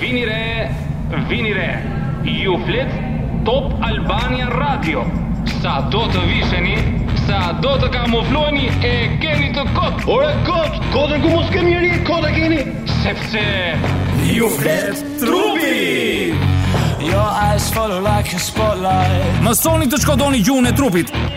Vini re, vini re, ju flet Top Albania Radio. Sa do të visheni, sa do të kamufloheni, e keni të kotë. Ore kot, kotën ku mos kemi njëri, kot e keni. Sepse ju flet trupi. Your eyes follow like a spotlight. Mësoni të shkodoni gjuhën e trupit.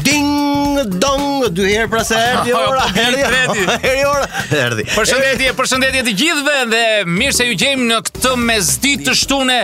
Ding dong dy herë pra se erdhi po, ora, po, erdhi, erdhi. Erdhi ora, erdhi. Përshëndetje, përshëndetje të gjithëve dhe mirë se ju gjejmë në këtë mesditë të shtunë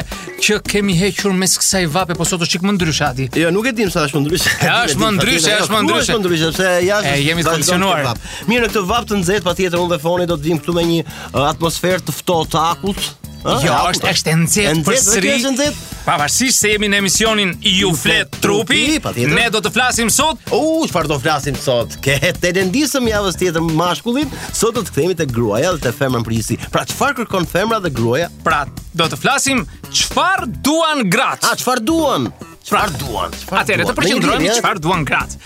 që kemi hequr mes kësaj vape, po sot është çik më ndryshe aty. Jo, nuk e dim sa është më ndryshe. Është më ndryshe, është më ndryshe. Është më ndryshe sepse jashtë jemi të kondicionuar. Mirë në këtë vapë të nxehtë patjetër unë dhe Foni do të vim këtu me një uh, atmosferë të ftohtë akull. Ah, jo, është pra. është e nxehtë përsëri. Është nxehtë. Pavarësisht se jemi në emisionin Ju flet trupi, ne do të flasim sot. U, uh, çfarë do flasim sot? Që të lëndisëm javës tjetër mashkullin, sot do të kthehemi te gruaja dhe te femra në përgjithësi. Pra çfarë kërkon femra dhe gruaja? Pra do të flasim çfarë duan gratë. A çfarë duan? Çfarë duan? Çfarë? Atëherë të përqendrohemi çfarë duan gratë.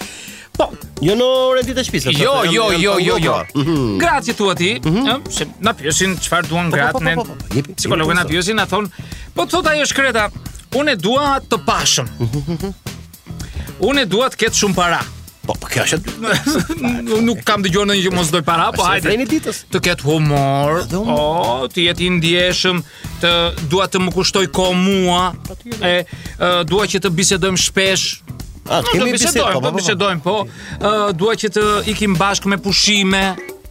Po, jo në orenditë e shtëpisë. Jo, jo, jo, jo, jo. Mhm. Gratë që thua ti, mhm. ëh, se na pyesin çfarë duan po, po, gratë po, ne. Psikologët na pyesin, na thonë, po thotë ajo shkreta, unë e dua të pashëm. Mhm. Unë dua të ketë shumë para. Po, po kjo është. Unë nuk kam dëgjuar ndonjë që mos dojë para, po hajde. Të ketë humor, po, të jetë i ndjeshëm, të dua të më kushtojë kohë mua e uh, dua që të bisedojmë shpesh A, ah, kemi bisedojmë, po, po, po, po. bisedojmë, po. Uh, dua që të ikim bashkë me pushime.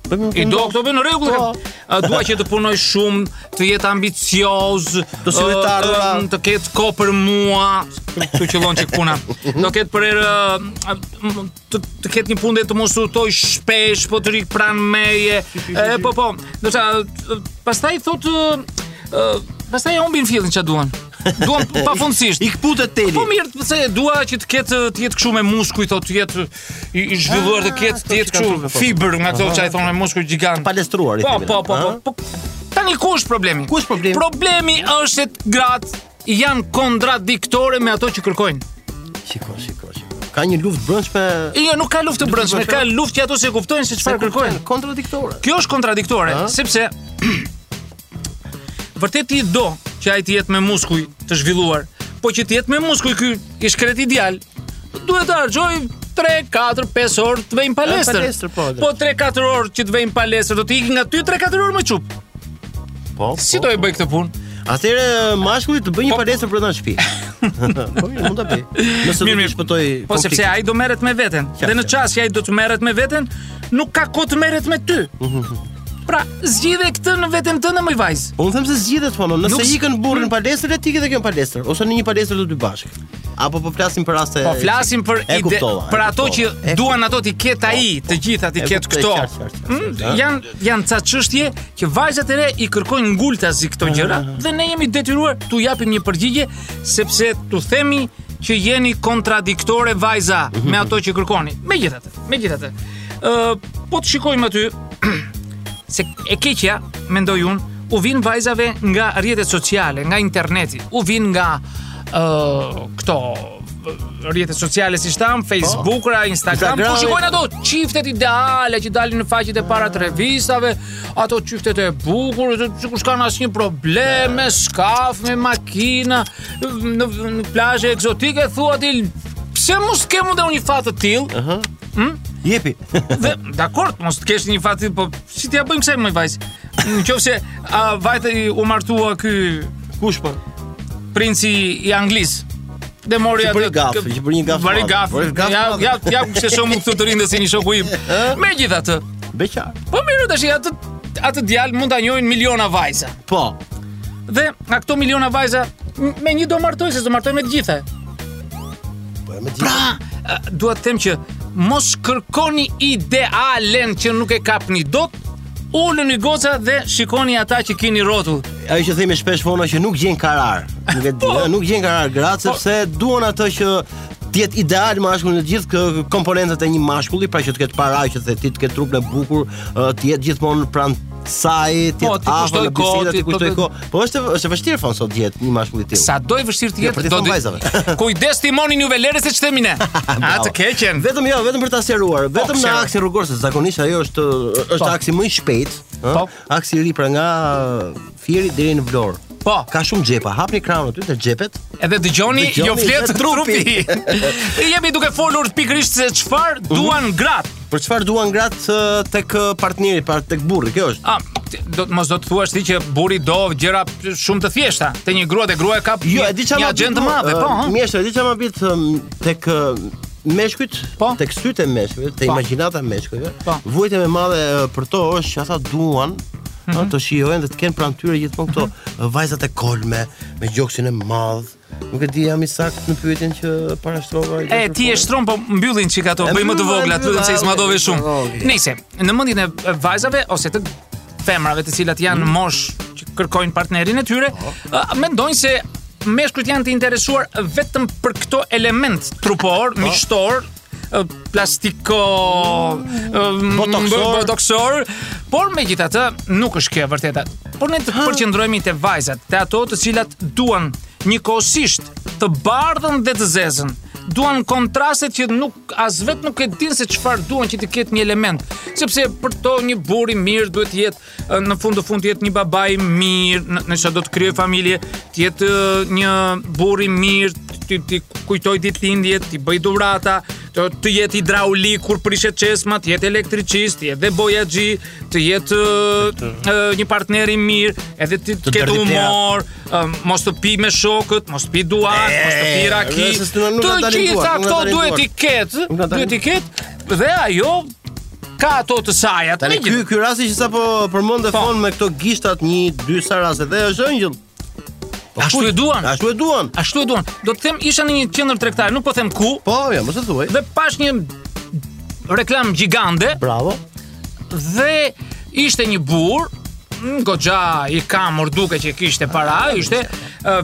I do këto, në rregull. Po. Dua që të punojë shumë, të jetë ambicioz, të solitar, të ketë kohë për mua, të qëllon çik puna. Do ketë për erë të, të ketë një punë dhe të mos udhëtojë shpesh, po të rrijë pranë meje. E po po, do të thotë, pastaj thotë ë pastaj e humbin fillin ç'a duan. Duan pafundësisht. I këputet teli. Po mirë, pse e dua që të ketë të jetë kështu me muskuj, thotë të jetë i, i zhvilluar të ketë të jetë kështu fibër nga ato që i thonë me muskuj gjigant. Palestruar i Po themi. po po po. po. Tani ku është problemi? Ku është problemi? Problemi është se gratë janë kontradiktore me ato që kërkojnë. Shiko, shiko, shiko. Ka një luftë brendshme. Jo, nuk ka luftë brendshme, ka luftë që ato s'e kuptojnë se çfarë kërkojnë. Kontradiktore. Kjo është kontradiktore, A? sepse vërtet ti do që ai të jetë me muskuj të zhvilluar, po që të jetë me muskuj ky i shkretë ideal, duhet të harxhojmë 3, 4, 5 orë të vejmë palestër. Palestër po. Po 3, 4 orë që të vejmë palestër, do të ikin nga ty 3, 4 orë moj çupë. Po. Si po, do e po. bëj këtë punë? Atëherë mashkulli të bëj një po. palestër brenda në shtëpi. Po mirë, mund ta bëj. Nëse do të shpëtoj konfliktin. Po sepse ai do merret me veten. Dhe në çast që ai do të merret me veten, nuk ka kohë të merret me ty. Pra, zgjidhe këtë në veten tënde moj vajzë. Unë them se zgjidhet po, nëse ikën burri në palestër, ti ik dhe ti në palestër, ose në një palestër të dy bashkë. Apo po flasim për raste Po flasim për ide, kuptova, për ato që e duan ato t'i ketë ai, po, të gjitha t'i ketë këto. Hmm, janë janë ca çështje që vajzat e reja i kërkojnë ngultazi këto gjëra dhe ne jemi detyruar t'u japim një përgjigje sepse t'u themi që jeni kontradiktore vajza mhm. me ato që kërkoni. Megjithatë, megjithatë. Ë, uh, po të shikojmë aty se e keqja, mendoj unë, u vjen vajzave nga rrjetet sociale, nga interneti, u vjen nga ë uh, këto rrjete sociale siç thamë, po. Facebook, ra, Instagram, ku shikojnë ato çiftet ideale që dalin në faqet e para të revistave, ato çiftet e bukur, që s'kanë asnjë problem me skaf, me makina, në, në plazhe ekzotike thua ti pse mos të kem dhe unë një fat të tillë? Ëh. Hm? Jepi. Dakord, mos të kesh një fat të tillë, po Si t'ia bëjmë kësaj moj vajzë? Në qoftë se ai vajti u martua ky kush po? Princi i Anglisë. Dhe mori atë. Bëri gafë, që bëri një gafë. Bëri gafë. Ja, ja, ja ka shumë këtu të rinj si një shoku im. Megjithatë, beqar. Po mirë tash atë atë djalë mund ta njohin miliona vajza. Po. Dhe nga këto miliona vajza me një do martohet s'do martohet me të gjitha. Po me Pra, ë, dua të them që mos kërkoni idealen që nuk e kapni dot. Uluni goca dhe shikoni ata që keni rrotull. Ajo që themi shpesh Fiona që nuk gjen karar. Nuk e di, Po. ë, nuk gjen karar gruaja Po. sepse duan atë që të jetë ideal mashkulli në të gjithë kë- komponentët e një mashkulli, pra që të ketë para, që të ti të ketë trupin e bukur, ë, të jetë gjithmonë pranë Sa ai ti po, të afër në bisedë t'i kushtojë kohë. Po është është e vështirë Fiona sot të gjendet një mashkull i tillë. Sado i vështirë të jo, jetë do të. Kujdes timonin ju e lëre se ç'themi ne. A të keqen. Vetëm jo, vetëm për ta seruar, po, vetëm në aksin rrugor se zakonisht ajo është është po. aksi më i shpejtë, ëh. Po. Aksi i ri pra nga Fieri deri në Vlorë. Po, ka shumë xhepa. Hapni krahun aty te xhepat. Edhe dëgjoni, jo flet trupi. Ne jemi duke folur pikërisht se çfarë duan gratë. Për çfarë duan gratë tek partneri, pra tek burri, kjo është. Ah, do të mos do të thuash ti që burri do gjëra shumë të thjeshta. Te një grua te grua ka jo, e di çfarë gjë të madhe, po. Mirë, e di çfarë më habit tek meshkujt, po? tek sytë e meshkujve, te po. imagjinata e meshkujve. Po. Vuajtja më e madhe për to është që ata duan mm -hmm. të shijojnë dhe të kenë pranë tyre gjithmonë këto mm -hmm. vajzat e kolme me gjoksin e madh, Nuk e di jam i saktë në pyetjen që parashtrova. E ti e shtron, po mbyllin çik ato, bëj më të vogla, të lutem se i smadove shumë. Nëse në mendjen e vajzave ose të femrave të cilat janë mm. moshë që kërkojnë partnerin e tyre, oh. mendojnë se meshkujt janë të interesuar vetëm për këto element trupor, oh. mishtor, plastiko mm. botoksor, botoksor por megjithatë nuk është kjo e vërteta. Por ne të përqendrohemi te vajzat, te ato të cilat duan njëkohësisht të bardhën dhe të zezën duan kontrastet që nuk as vetë nuk e dinë se çfarë duan që të ketë një element, sepse për to një burrë i mirë duhet të jetë në fund të fund të jetë një baba i mirë, nëse do të krijojë familje, të jetë një burrë i mirë, të, të kujtojë ditëlindje, të bëjë dhurata, të, të jetë hidraulik kur prishet çezma, të jetë elektricist, të jetë dhe bojaxhi, të jetë një partner i mirë, edhe të, të, ketë humor, mos të pijë me shokët, mos të pijë duhan, mos të pijë raki, të gjitha këto duhet t'i ketë, duhet t'i ketë, dhe ajo Ka ato të sajat. Tani ky ky rasti që sapo përmendë po. fon me këto gishtat një dy sa raste dhe është engjëll. Po ashtu e duan. Ashtu e duan. Ashtu e duan. Do të të them isha në një qendër tregtare, nuk po them ku. Po, jo, mos e thuaj. Dhe pashë një reklamë gjigande. Bravo. Dhe ishte një burrë, goxha i kamur dukej që kishte para, ishte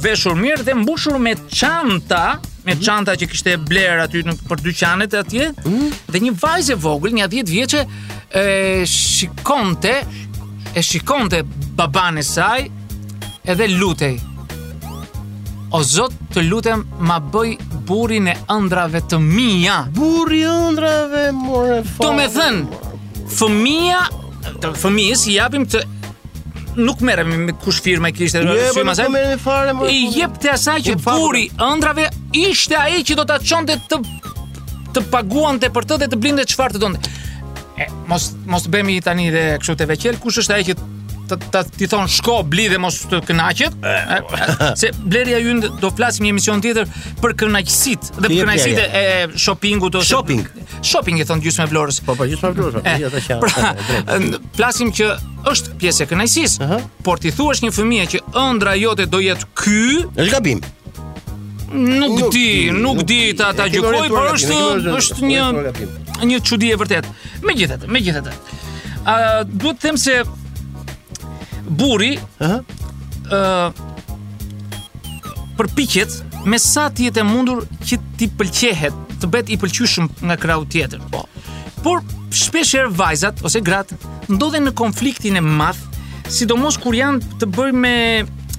veshur mirë dhe mbushur me çanta. me mhm. çanta që kishte blerë aty nëpër dyqanet atje mhm. dhe një vajzë e vogël, nja 10 vjeçe e shikonte e shikonte babanë e saj edhe lutej. O Zot, të lutem ma bëj burrin e ëndrrave të mia. Burri i ëndrrave, more fal. Domethënë, fëmija të fëmijës i japim të nuk merrem me kush firma e kishte në sy më zënë. I jep të asaj që burri i ëndrrave ishte ai që do ta çonte të të paguante për të dhe të blinde çfarë të donte. E, mos mos bëhemi tani dhe kështu te veçel, kush është ai që të të t'i thonë shko bli dhe mos të kënaqet. Po. Se blerja, ju do flasim një emision tjetër për kënaqësitë dhe për kënaqësitë e shoppingut ose shopping. shopping i thonë gjysma e Vlorës. Po po gjysma e Vlorës, eh, jo të qenë. Pra, flasim që është pjesë e kënaqësisë, uh -huh. por t'i thuash një fëmije që ëndrra jote do jetë ky, është gabim. Nuk, nuk di, nuk, nuk di ta ta gjykoj, por është është një një çudi e vërtetë. Megjithatë, megjithatë. A duhet të them se burri, ëh, uh -huh. uh, përpiqet me sa të jetë e mundur që të pëlqehet, të bëhet i pëlqyeshëm nga krahu tjetër. Po. Por shpesh herë vajzat ose gratë ndodhen në konfliktin e madh, sidomos kur kanë të bëjnë me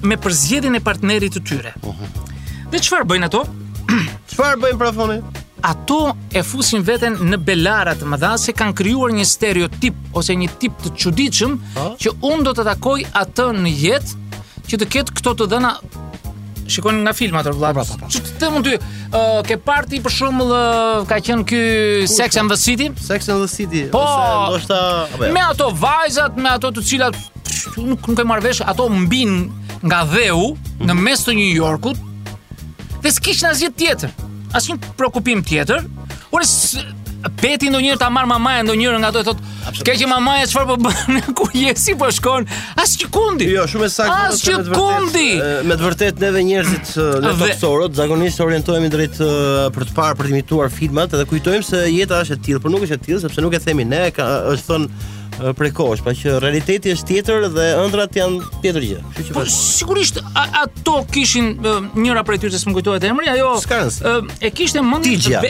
me përzgjedhjen e partnerit të tyre. Uh mhm. -huh. Dhe çfarë bëjnë ato? Çfarë bëjnë pra foni? Ato e fusin veten në belara të mëdha se kanë krijuar një stereotip ose një tip të çuditshëm që unë do të takoj atë në jetë që të ketë këto të dhëna shikojnë nga filmat ato vëlla. Po, po, po, Ç'të them ty, ë ke parë ti për shembull ka qenë ky Sex and the City? Sex and the City. Po, ndoshta jo. me ato vajzat, me ato të cilat nuk nuk e marr vesh, ato mbijnë nga dheu në mhm. mes të New Yorkut. Dhe s'kish asgjë tjetër. Asnjë preokupim tjetër, Po prit ti ndonjëherë ta marrë mamaja ndonjëherë nga ato e thotë, "Të keqen mamaja çfarë po bën? Ku je si po shkon?" Asgjëkundi. Jo, shumë e saktë. Asgjëkundi. Me të vërtetë neve njerëzit ne tokësorët zakonisht orientohemi drejt për të parë për të imituar filmat dhe kujtojmë se jeta është e tillë, por nuk është e tillë sepse nuk e themi ne, ka është thënë prej kohësh, po që realiteti është tjetër dhe ëndrrat janë tjetër gjë. Kështu që po, sigurisht ato kishin njëra prej tyre s'më kujtohet emri, ajo e kishte mend Tixha.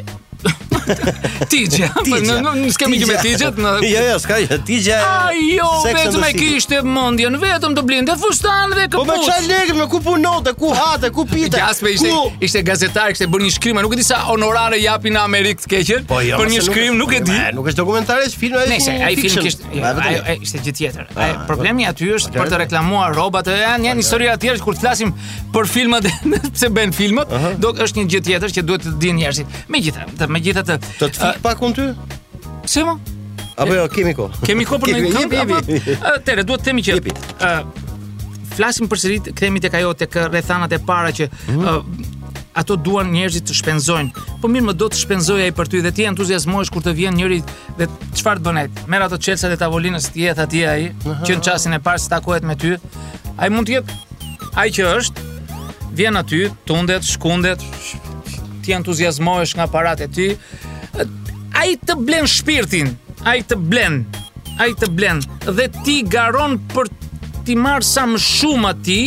Tixha. Po, në nuk nuk s'kemi gjë me Tixha. Jo, jo, s'ka gjë. Tixha. Ajo vetëm e kishte mendjen vetëm të blinte fustan dhe këpucë. Po me çfarë lekë, me ku punonte, ku hante, ku pinte. Ja pse ishte ishte gazetare, kishte bërë një shkrim, nuk e di sa honorare japin në Amerikë të keqen po, jo, për një shkrim nuk e di. Nuk është dokumentar, është film ai. Nëse ai film kishte ai ishte gjë tjetër. Ai ah, problemi aty është për të reklamuar rrobat janë janë histori të tjera kur flasim për filmat pse bëhen filmat, do është një gjë tjetër që duhet të dinë njerëzit. Megjithatë, megjithatë të të fik pak unë ty. Pse mo? Apo jo, kemi kohë. Kemi kohë për një këngë. Atëre duhet të themi që ë flasim përsëri, kthehemi tek ajo tek rrethanat e para që mm -hmm. uh, ato duan njerëzit të shpenzojnë. Po mirë, më do të shpenzojë ai për ty dhe ti entuziazmohesh kur të vjen njëri dhe çfarë të bën ai? Merr ata çelësat e tavolinës t'i hedhë atje ai, që në çastin e parë sa takohet me ty. Ai mund të jetë ai që është, vjen aty, tundet, shkundet, ti entuziazmohesh nga paratë e tij. Ai të blen shpirtin, ai të blen ai të blen dhe ti garon për t'i marrë sa më shumë atij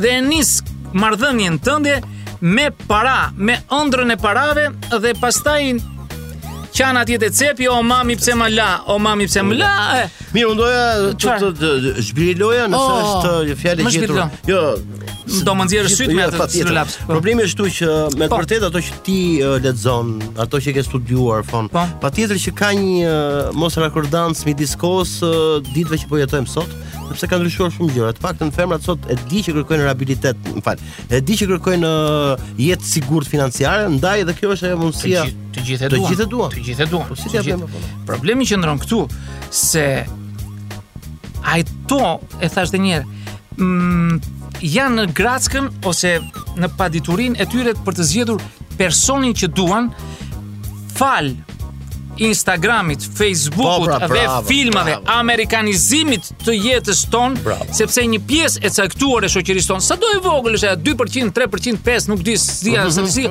dhe e nis marrëdhënien tënde me para, me ëndrrën e parave dhe pastaj qan atje te cepi o mami pse më la, o mami pse më la. Mirë, unë doja të të zhbiroja nëse është fjalë e gjetur. Jo, do më nxjerrë sytë me atë si në laps. Po. Problemi është këtu që me të po. vërtetë ato që ti uh, lexon, ato që ke studiuar Fon. Po. Patjetër që ka një uh, mosrakordancë midis kohës uh, ditëve që po jetojmë sot, sepse kanë ndryshuar shumë gjëra. Në fakt, femrat sot e di që kërkojnë rehabilitet, më fal. E di që kërkojnë uh, jetë të sigurt financiare, ndaj edhe kjo është ajo mundësia. Të gjithë të gjithë duan. Të gjithë duan. Po si ti apo? Problemi qëndron këtu se ai ta thashë edhe një herë mm, janë në grackën ose në paditurinë e tyre për të zgjedhur personin që duan falë Instagramit, Facebookut po, pra, dhe filmave, bravo. amerikanizimit të jetës tonë, bravo. sepse një pjesë e caktuar e shoqërisë tonë, sado e vogël është ajo 2%, 3%, 5, nuk di sa janë mhm. se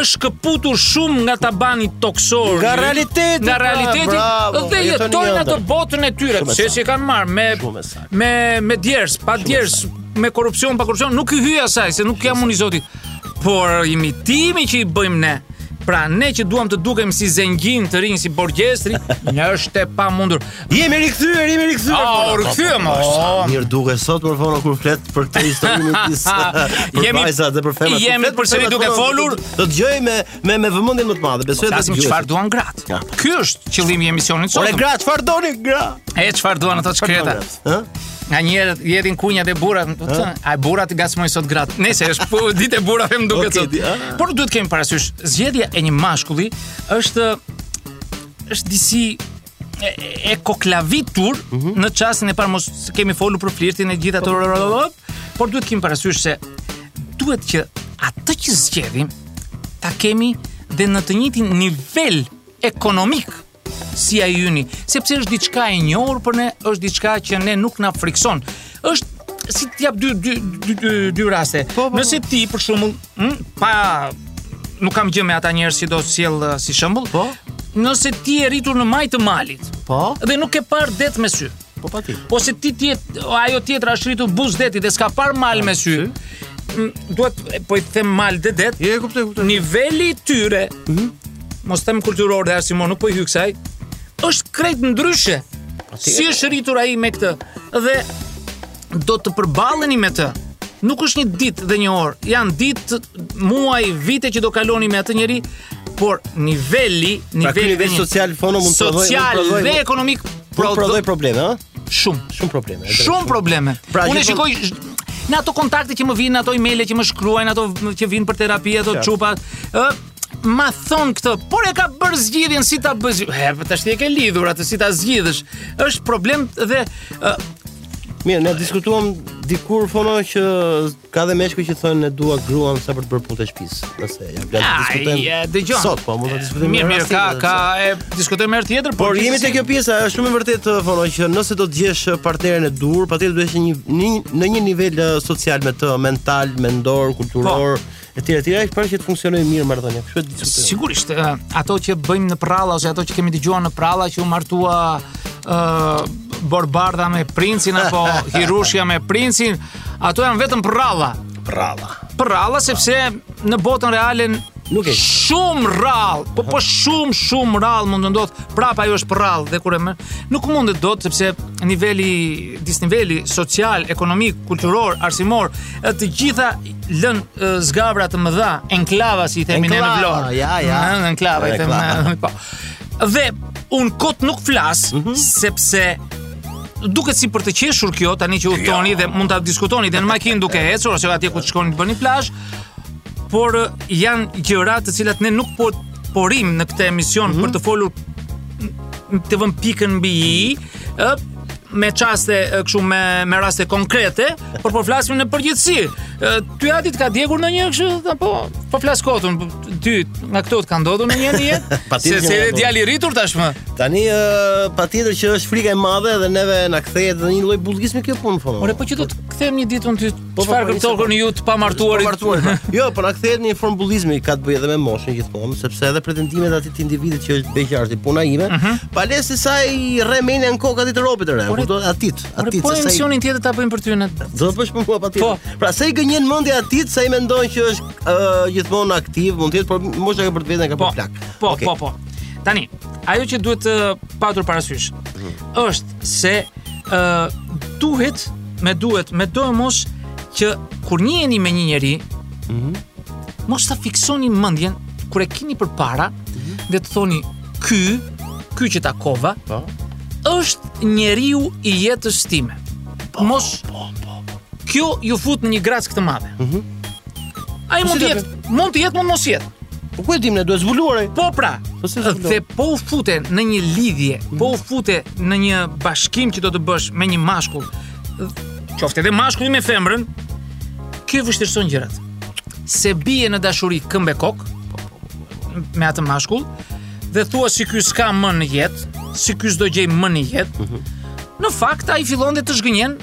është këputur shumë nga tabani tokësor, nga realiteti, nga pra, realiteti, bravo, dhe jetojnë atë botën e tyre, se si e kanë marrë me Me me djers, pa djers, me korrupsion, pa korrupsion, nuk i hyj asaj se nuk jam unë i zoti. Por imitimi që i bëjmë ne, Pra ne që duam të dukemi si zengjinë të rinj si borgjezë të rinj, një është e pamundur. Jemi rikthyer, jemi rikthyer. Ah, po, u rikthyem. Po, po, oh. Mirë dukesh sot por Fono kur flet për këtë historinë e disë. Jemi sa dhe për femrat. Jemi përsëri duke folur. Do të dëgjojmë Me me vëmendjen më të madhe, besoj të dëgjoj. Çfarë duan gratë? Ja. Ky është qëllimi i emisionit sot. Ore gratë, çfarë doni gra? E çfarë duan ato të shkreta? Ë? Nga një herë të hedhin kunjat e burrat po të, A e burrat i gasmoj sot gratë Nëse, është po ditë e burrave më duket okay, sot Por duhet të kemi parasysh Zgjedhja e një mashkulli është është disi e, e koklavitur mm -hmm. në çastin e parë mos kemi folur për flirtin e gjithë ato por duhet të kemi parasysh se duhet që atë që zgjedhim ta kemi dhe në të njëjtin nivel ekonomik si ai yni, sepse është diçka e njohur për ne, është diçka që ne nuk na frikëson. Është si të jap dy dy dy dy, dy raste. Po, po, po. Nëse ti për shembull, hm, pa nuk kam gjë me ata njerëz që do të sjell uh, si shembull. Po. Nëse ti je rritur në majë të malit Po, dhe nuk ke parë det me sy. po pa ti. Ose ti ti ajo tjetra është rritur buzë detit dhe s'ka parë mal me sy. m, Duhet po i them mal dhe det. Jo e kuptoj, kuptoj. Niveli i tyre mos them kulturor dhe arsimor, nuk po i hyj kësaj, është krejt ndryshe. Si është rritur ai me këtë? Dhe do të përballeni me të. Nuk është një ditë dhe një orë, janë ditë, muaj, vite që do kaloni me atë njeri, por niveli, pra, niveli pra, social Fono mund të prodhojë social dhe ekonomik prodhojë probleme, ëh? Shumë, shumë probleme. Shumë probleme. Pra, Unë shikoj në ato kontakte që më vijnë, ato emailë që më shkruajnë, ato që vijnë për terapi, ato çupa, ëh, ma thon këtë, por e ka bërë zgjidhjen si ta bëj. He, po tash ti e ke lidhur atë si ta zgjidhësh. Është problem dhe uh, Mirë, ne diskutuam dikur thamë që ka dhe meshkuj që thonë ne dua gruan sa për të bërë punë të shtëpisë. Nëse ja vlen diskutojmë. Ja, dëgjon. Sot po mund të diskutojmë. Mirë, mirë, ka ka e diskutojmë herë tjetër, por, por jemi te kjo pjesa, është shumë e vërtetë thamë që nëse do të gjesh partnerin e duhur, patjetër duhet të jesh në një në një nivel social me të, mental, mendor, kulturor. Po. Etj, etj, ai për që të funksionojë mirë marrëdhënia. Kjo është diçka. Sigurisht, eh, ato që bëjmë në prralla ose ato që kemi dëgjuar në prralla që u martua ë eh, Borëbardha me princin apo Hirushja me princin, ato janë vetëm prralla. Prralla. Prralla sepse në botën reale nuk e shumë rrallë, po po shumë shumë rrallë mund të ndodh. Prandaj ajo është përrallë dhe kur e më nuk mundet dot sepse niveli disniveli social, ekonomik, kulturor, arsimor, të gjitha lën zgavra të mëdha, enklava si i themi ne në Vlorë. Ja, ja. Në enklava i themi. Po. Dhe unë kot nuk flas mm -hmm. sepse duket si për të qeshur kjo tani që udhtoni jo. dhe mund ta diskutoni dhe në makinë duke ecur ose atje ku të shkoni të bëni plazh. Por janë gjëra të cilat ne nuk operojmë në këtë emision mm -hmm. për të folur të vëmë pikën mbi i ë me çaste kështu me me raste konkrete, por po flasim në përgjithësi. Ty a të ka djegur ndonjë kështu apo po flas kot unë ty nga këto të ka ndodhur ndonjë jetë? Se se je djalë i rritur tashmë. Tani uh, patjetër që është frika e madhe dhe neve na kthehet në një lloj bullizmi kjo punë fond. Ore po që do të kthehem një ditë unë Po, po, Çfarë po, kërkoni ju të pamartuarit? Të pamartuarit. jo, po na kthehet në një formë bullizmi ka të bëjë edhe me moshën gjithmonë, sepse edhe pretendimet e atij individit që është beqar si puna ime, uh mhm. -huh. pa le se sa i rren mendja në kokë atit të robit të re, por do atit, atit po, se sa. Po emisionin tjetër ta bëjmë për ty në. Do të bësh për mua patjetër. Po. Pra sa i gënjen mendja atit, sa i mendon që është uh, gjithmonë aktiv, mund të jetë, por mosha ka bërë të vetën ka po, plak. Po, okay. po, po. Tani, ajo që duhet patur parasysh, uh mhm. -huh. është se ë uh, duhet me duhet medoemos që kur njiheni me një njeri, ëh, mm -hmm. mos ta fiksoni mendjen kur e keni përpara, mm -hmm. dhe të thoni ky, ky që takova, po, është njeriu i jetës time. Po, mos po, po, po. Kjo ju fut në një grackë të madhe. Mhm. Mm Ai mund të jetë, mund të jetë, mund mos jetë. Po ku e dimë ne duhet zbuluar ai? Po pra. Po si zbuluar. Dhe po u fute në një lidhje, po u fute në një bashkim që do të bësh me një mashkull. Qoftë edhe mashkulli me femrën, kjo vështirëson gjërat. Se bie në dashuri këmbë e kokë me atë mashkull dhe thua si ky s'ka më në jetë, si ky s'do gjej më në jetë. Mhm. Në fakt ai fillon e të zhgënjen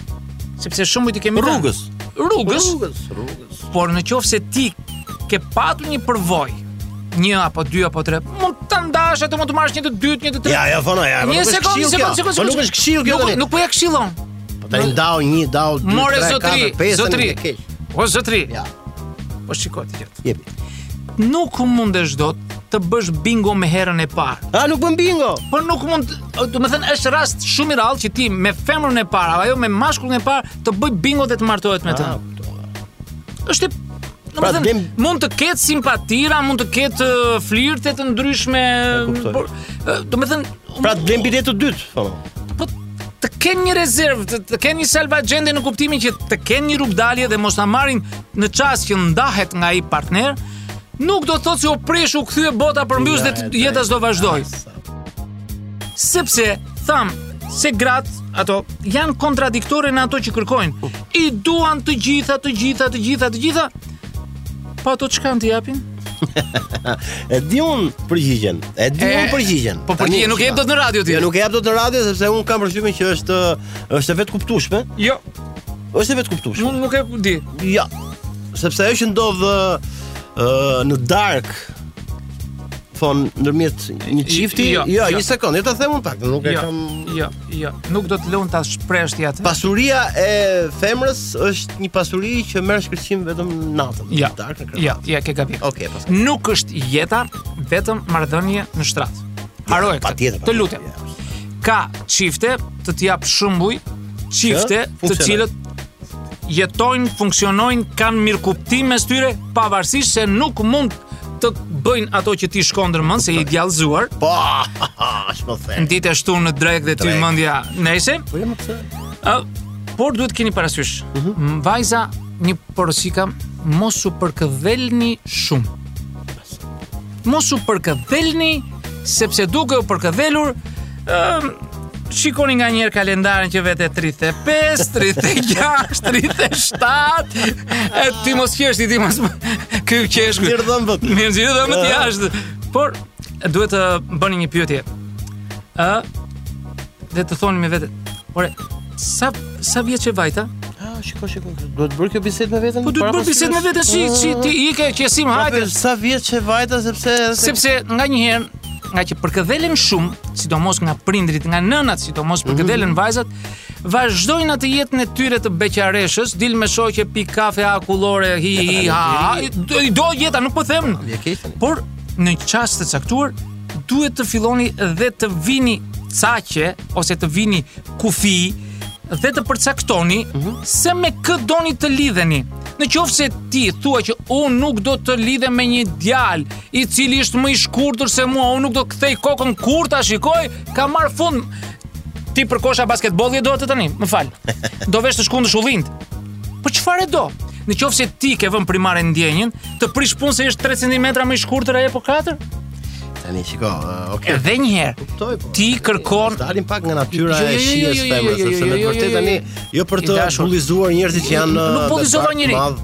sepse shumë i kemi rrugës. rrugës, rrugës, rrugës. Por në qoftë se ti ke patur një përvojë, një apo dy apo tre, mund të ndash atë, mund të marrësh një të dytë, një të tretë. Ja, ja, fona, ja. Një sekond, një sekond, sekond. Po nuk është këshill kjo. Nuk, nuk po ja këshillon. Po ta ndau një, ndau dy, tre, katër, pesë. Zotri, zotri. Po zotri. Ja. Po shikoj ti jetë. Jepi. Nuk mundesh dot të bësh bingo me herën e parë. A nuk bën bingo? Po nuk mund, do të thënë është rast shumë i rrallë që ti me femrën e parë apo ajo me mashkullin e parë të bëj bingo dhe të martohet me të. Ah, është Në pra, them, mund të ketë simpatira, mund të ketë uh, flirte të ndryshme, por uh, domethënë, pra të blen biletë të dytë, po. Po të kenë një rezervë, të, të kenë një salvaxhente në kuptimin që të kenë një rrugëdalje dhe mos ta marrin në çast që ndahet nga ai partner, nuk do të thotë se u prish u kthye bota përmbysh dhe jeta s'do vazhdojë. Sepse, thamë se gratë, ato, janë kontradiktore në ato që kërkojnë. I duan të gjitha, të gjitha, të gjitha, të gjitha, po ato ç'kanë të japin? e di un përgjigjen. E di un përgjigjen. Po përgjigjen nuk e jep dot në radio ti. Jo, nuk e jap dot në radio sepse un kam përshtypjen që është është e vetëkuptueshme. Jo. Është e vetëkuptueshme. Unë nuk e di. Jo. Sepse ajo që ndodh në darkë thon ndërmjet një çifti. Jo, jo, jo, një sekondë, le ta them un pak, nuk e jo, kam. Jo, jo, nuk do të lë un ta shprehësh atë. Pasuria e femrës është një pasuri që merr shkëlqim vetëm natën, ja, jo, darkë kërkon. Ja, jo, e ke gabim. Okej, okay, pastaj. Nuk është jeta vetëm marrëdhënie në shtrat. Harroje. Patjetër. Të lutem. Ka çifte të të jap shembuj, çifte të cilët jetojnë, funksionojnë, kanë mirëkuptim mes tyre, pavarësisht se nuk mund të bëjnë ato që ty të shkon ndërmend se je i djallëzuar. Po, ç'po the. Ditë e shtunë në drekë dhe ty mendja nëse. Po jam pse. Ë, por duhet të keni parasysh. Uh mhm. -huh. Vajza një porosi kam mos u përkëdhelni shumë. Mos u përkëdhelni sepse duke u përkëdhelur Ëm Shikoni nganjëherë kalendarin që vete 35, 36, 37 E ti mos qesh ti, ti mos Kjo qesh këtu Nxirr dhëmbët Nxirr gjithë dhëmbët uh. jashtë Por, duhet të bëni një pyetje Ë Dhe të thoni me vete Ore, sa, sa vjeçe vajta? shiko, shiko. Do të bëjë kjo bisedë me veten. Po do të bëjë bisedë me veten si si ti i ke qesim hajde. Sa vjeçe vajta sepse sepse nganjëherë ngaqë përkëdhelen shumë, sidomos nga prindërit, nga nënat, sidomos mhm. përkëdhelen vajzat, vazhdojnë atë jetën e tyre të beqareshës, dil me shoqe, pi kafe akullore, hi hi ha, i do jeta, nuk po them. Por në çast të caktuar duhet të filloni dhe të vini caqe ose të vini kufi dhe të përcaktoni mm -hmm. se me kë doni të lidheni. Në qoftë se ti thua që unë nuk do të lidhem me një djalë i cili është më i shkurtër se mua, unë nuk do kthej kokën kur ta shikoj, ka marrë fund. Ti për kosha basketbolli do ti tani, më fal. Do të vesh të shkundësh ullinjtë. Po çfarë do? Në qoftë se ti ke vënë primare ndjenjën, të prish punë se është 3 cm më i shkurtër ai apo 4? Tani shiko, uh, okay. Edhe një herë. Kuptoj po. Ti kërkon dalim pak nga natyra jo, e jo, jo, shijes së femrës, sepse në të vërtetë tani jo për të bullizuar njerëzit që janë nuk bullizuar njerëzit.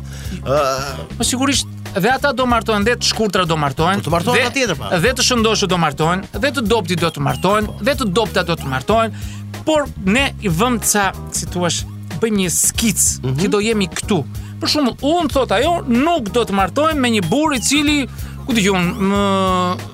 Po sigurisht Dhe ata do martohen, dhe të shkurtrat do martohen. Po të martohen dhe, tjetër pa. Dhe të shëndoshët do martohen, dhe të dobëtit do të martohen, dhe të dobëtat do të martohen. Por ne i vëmë ca, si thua, bëjmë një skicë mm -hmm. që do jemi këtu. Për shembull, unë thotë ajo, nuk do të martohem me një burrë i cili ku të gjumë, më,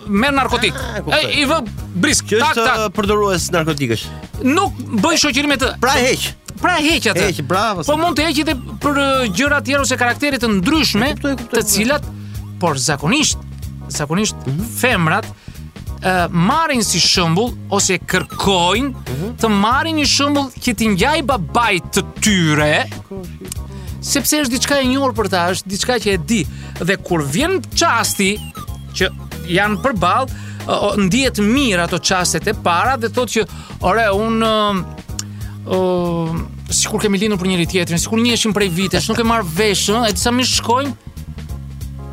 merr narkotik. Ah, e, I vë brisk, tak, tak. Që është përdorues narkotikësh? Nuk bëj shoqëri me të... Pra e heq. Pra e heq atë. Heq, bravo. Po mund të heqë edhe për uh, gjëra të tjera ose karaktere të ndryshme, E kuptoj, e kuptoj, të kuptoj. të cilat por zakonisht, zakonisht Mhm. femrat ë marrin si shembull ose kërkojnë Mhm. të marrin një shembull që t'i ngjajë babait të tyre sepse është diçka e njohur për ta, është diçka që e di. Dhe kur vjen çasti që janë përballë, o- o, ndihet mirë ato çastet e para dhe thotë që Ore, unë ë uh, sikur kemi lindur për njëri tjetrin, sikur njiheshim prej vitesh, nuk e marr vesh, ë, e disa më shkojnë.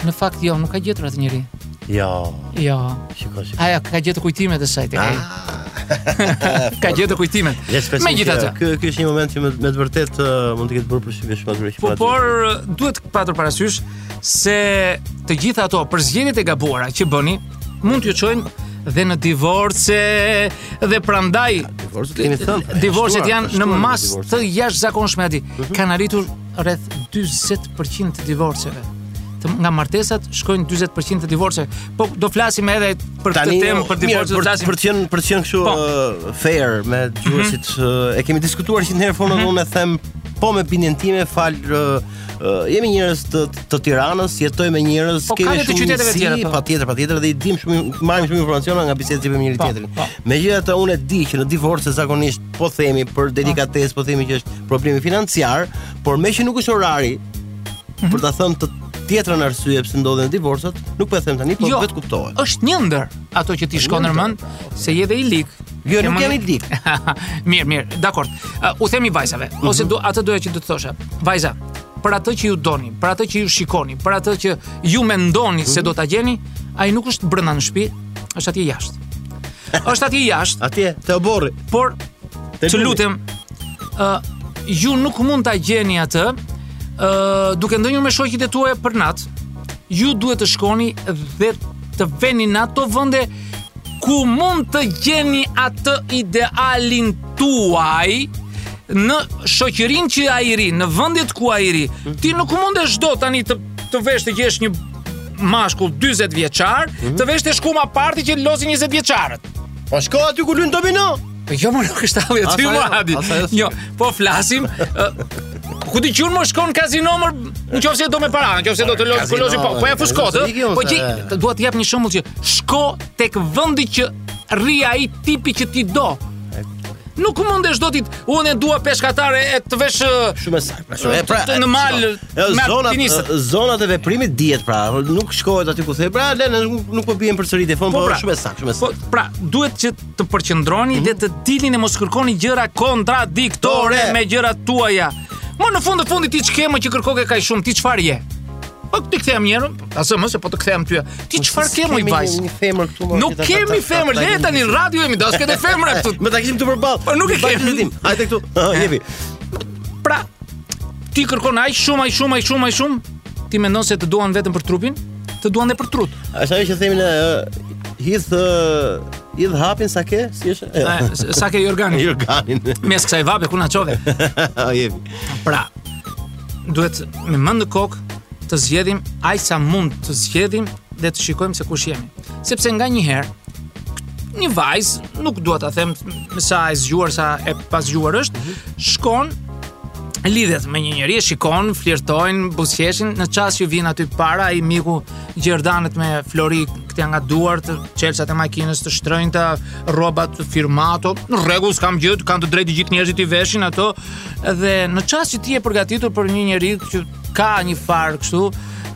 Në fakt jo, nuk ka gjetur atë njeri. Jo. Jo. Shiko, shiko. Ajo ka gjetur kujtimet e saj tek ai. ka gjetur kujtimet. Le të shpresojmë. Megjithatë, që- Ky ky është një moment që me, me të vërtetë uh, mund të ketë bërë përshtypje shumë atyre që Po, pa por duhet patur parasysh se të gjitha ato përzgjedhjet e gabuara që bëni, mund t'ju çojnë dhe në divorce dhe prandaj divorcet kemi thënë divorcet janë në masë të jashtëzakonshme aty mhm. kanë arritur rreth 40% të divorceve të, nga martesat shkojnë 40% të divorce. Po do flasim edhe për këtë temë për divorce, për, për të qenë për të qenë kështu po. uh, fair me dëgjuesit. Mm -hmm. uh, e kemi diskutuar që një herë fonon mm -hmm. unë e them po me bindjen time fal uh, Uh, jemi njerëz të, të Tiranës, jetojmë me njerëz, por kemi shumë qytete, të tjera. Po. Patjetër, patjetër dhe i dim shumë, marrim shumë informacione nga bisedat që bëjmë me njëri-tjetrin. Po. Megjithatë unë e di që në divorce zakonisht po themi për delikatesë, po themi që është problemi financiar, por meqë nuk është orari, mhm. për ta thënë atë tjetrën arsye pse ndodhin divorcet, nuk po e them tani, po jo, vetëkuptohet. Është një ndër ato që ty të shkon në mend se je dhe i lig, Jo, nuk jam i lig. mirë, mirë, dakor. Uh, u themi vajzave, mm -hmm. ose atë doja që do të thosha. Vajza, për atë që ju doni, për atë që ju shikoni, për atë që ju mendoni mm -hmm. se mhm. do ta gjeni, ai nuk është brenda në shtëpi, është atje jashtë. është atje jashtë. Atje te oborri. Por të lutem, ë uh, ju nuk mund ta gjeni atë, ë uh, duke ndenjur me shoqet e tuaja për natë. Ju duhet të shkoni dhe të veni në ato vende Ku mund ta gjeni atë idealin tuaj në shoqërinë që ai rri, në vendet ku ai rri, ti nuk mundesh dot tani të, të vesh të gjesh një mashkull 40 vjeçar, mhm. të vesh te shkuma parti që lozin 20 vjeçarët. Po shko aty ku luajnë domino. Po jo më nuk është ai aty më, hajde. Jo, po flasim. Ku ti qurmo shkon kazino më në qoftë se do me para, në qoftë se do të lozë, ku lozin po. Po ia fut kot. Po ti dua të jap një shembull që shko tek vendi që rri ai tipi që ti do. Nuk mundesh dot ti, unë e dua peshkatar e të vesh shumë sa. E pra në mal, zonat zonat e veprimit dihet pra, nuk shkohet aty ku the pra, le nuk po bien përsëri telefon, po, po pra, shumë sa, shumë sa. Po pra, duhet që të përqendroni mm -hmm. dhe të dilni e mos kërkoni gjëra kontradiktore me gjërat tuaja. Mo në fund të fundit ti ç'ke mo që kërkoke kaq shumë, ti çfarë je? Po ti kthem një herë, asë më se po të kthem ty. Ti po, çfarë ke moj vajzë? Kemi një femër këtu mo. Nuk kemi femër, le tani në radio jemi, do të ketë femra këtu. Mo ta kishim këtu përballë. Po nuk e kemi. Hajde këtu. Jepi. Pra, ti kërkon aq shumë, aq shumë, aq shumë, aq shumë, Ti mendon se të duan vetëm për trupin? Të duan dhe për trutë. Është ajo që themi ne hidh hidh hapin sa ke, si është? Jo. Sa ke jorganin? Jorganin. Mes kësaj vape ku na çove. Jemi. Pra, duhet me mend në kokë të zgjedhim aq sa mund të zgjedhim dhe të shikojmë se kush jemi. Sepse nganjëherë, një vajzë, nuk dua ta them me sa e zgjuar sa e pazgjuar është, mm -hmm. shkon lidhet me një njeri, shikon, flirtojnë, buzëqeshin, në çast që vjen aty para ai miku gjerdanet me flori këtej nga duart, çelësat e makinës të shtrenjta, rrobat firmato, në rregull, s'kam gjë, kanë të drejtë të gjithë njerëzit t'i veshin ato dhe në çast që ti je përgatitur për një njeri që ka një farë kështu,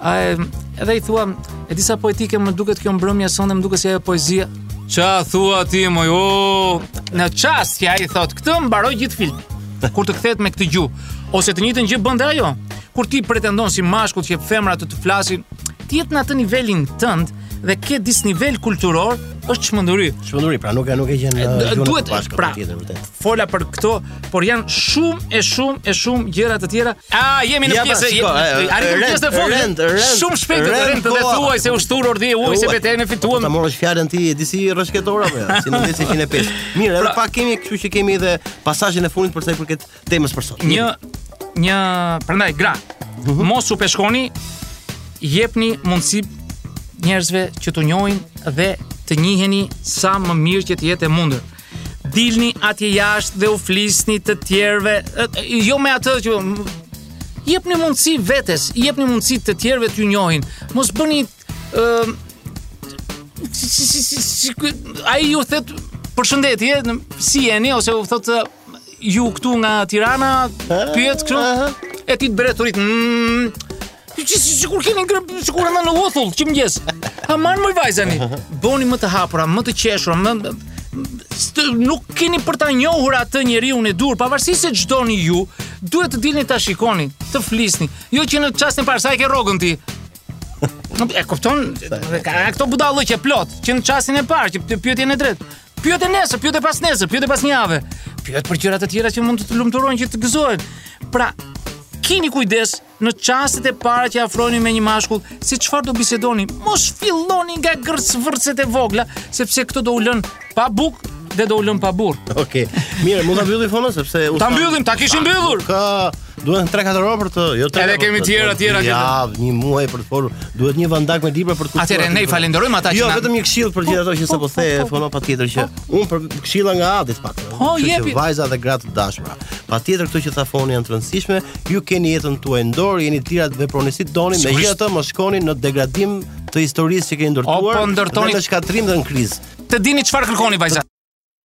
ai edhe i thua, e di sa poetike më duket kjo mbrëmje sonde, më duket si ajo poezia. Ça thua ti moj, o, në çast që ai thotë, këtë mbaroi gjithë filmi, kur të kthehet me këtë gjuhë, ose të njëtën gjë bën dhe ajo, kur ti pretendon si mashkull që femra të të flasë, të jetë në atë nivelin tënd, dhe ke disnivel kulturor, është çmenduri. Çmenduri, pra nuk e nuk e gjen duhet bashkë pra, tjetër vërtet. Fola për këto, por janë shumë e shumë e shumë gjëra të tjera. A jemi në pjesë, arritëm në pjesën e fundit. Shumë shpejt të rrim të vetuaj se ushtur ordhi e uaj se vetë ne fituam. Ta marrësh fjalën ti e di si rrëshketor apo jo? Si në 105. Mirë, edhe pra- pak kemi, kështu që kemi edhe pasazhin e fundit për sa i përket temës për sot. Një një prandaj gra. Mhm. Mos u peshkoni, jepni mundësi njerëzve që t'ju njohin dhe të njiheni sa më mirë që të jetë e mundur. Dilni atje jashtë dhe u flisni të tjerëve, jo me atë që jepni mundësi vetes, jepni mundësi të tjerëve t'ju njohin. Mos bëni Ëm Ai ju thotë përshëndetje, si jeni ose u thotë ju këtu nga Tirana, pyet kështu. E ti të bën turinjtë. Mm, Si sikur keni ngrënë, sikur me uthull, që në mëngjes. Aman më vajza. Boni më të hapura, më të qeshura, më... Stë, nuk keni për ta njohur atë njeriun e duhur, pavarësisht se ç'doni ju, duhet të dilni ta shikoni, të flisni. Jo që në çastin e parë sa e ke rrogën ti. E kupton, ka këto budallaqe plot, që në çastin e parë që pyetjen e tretë. Pyete nesër, pyete pasnesër, pyete pas një jave. Pyet për gjëra të tjera që mund të të lumturojnë që të gëzohen. Pra, kini kujdes në çastet e para që afroheni me një mashkull, se çfarë do bisedoni, mos filloni nga gërr-vërret e vogla, sepse këto do u lënë pa bukë dhe do u lënë pa burrë. Okej. Okay. Mirë, mund ta mbyllim Fonon sepse u Ta mbyllim, ta kishim mbyllur. Ka Duhen 3-4 orë për të, jo 3. Edhe kemi të tjera, të tjera që. Ja, një muaj për të folur. Duhet një vandak me libra për të kuptuar. Atëherë ne i falenderojmë ata që. Jo, vetëm një këshillë për gjithë ato që sapo the, Fono, patjetër që unë për këshilla nga Adi në fakt. Po, jepi. Vajza dhe gra të dashura. Patjetër këto që tha Foni janë të rëndësishme. Ju keni jetën tuaj në dorë, jeni të lira të veproni si doni, megjithatë mos shkoni në degradim të historisë që keni ndërtuar. Po ndërtoni në shkatërrim dhe në krizë. Të dini çfarë kërkoni vajza.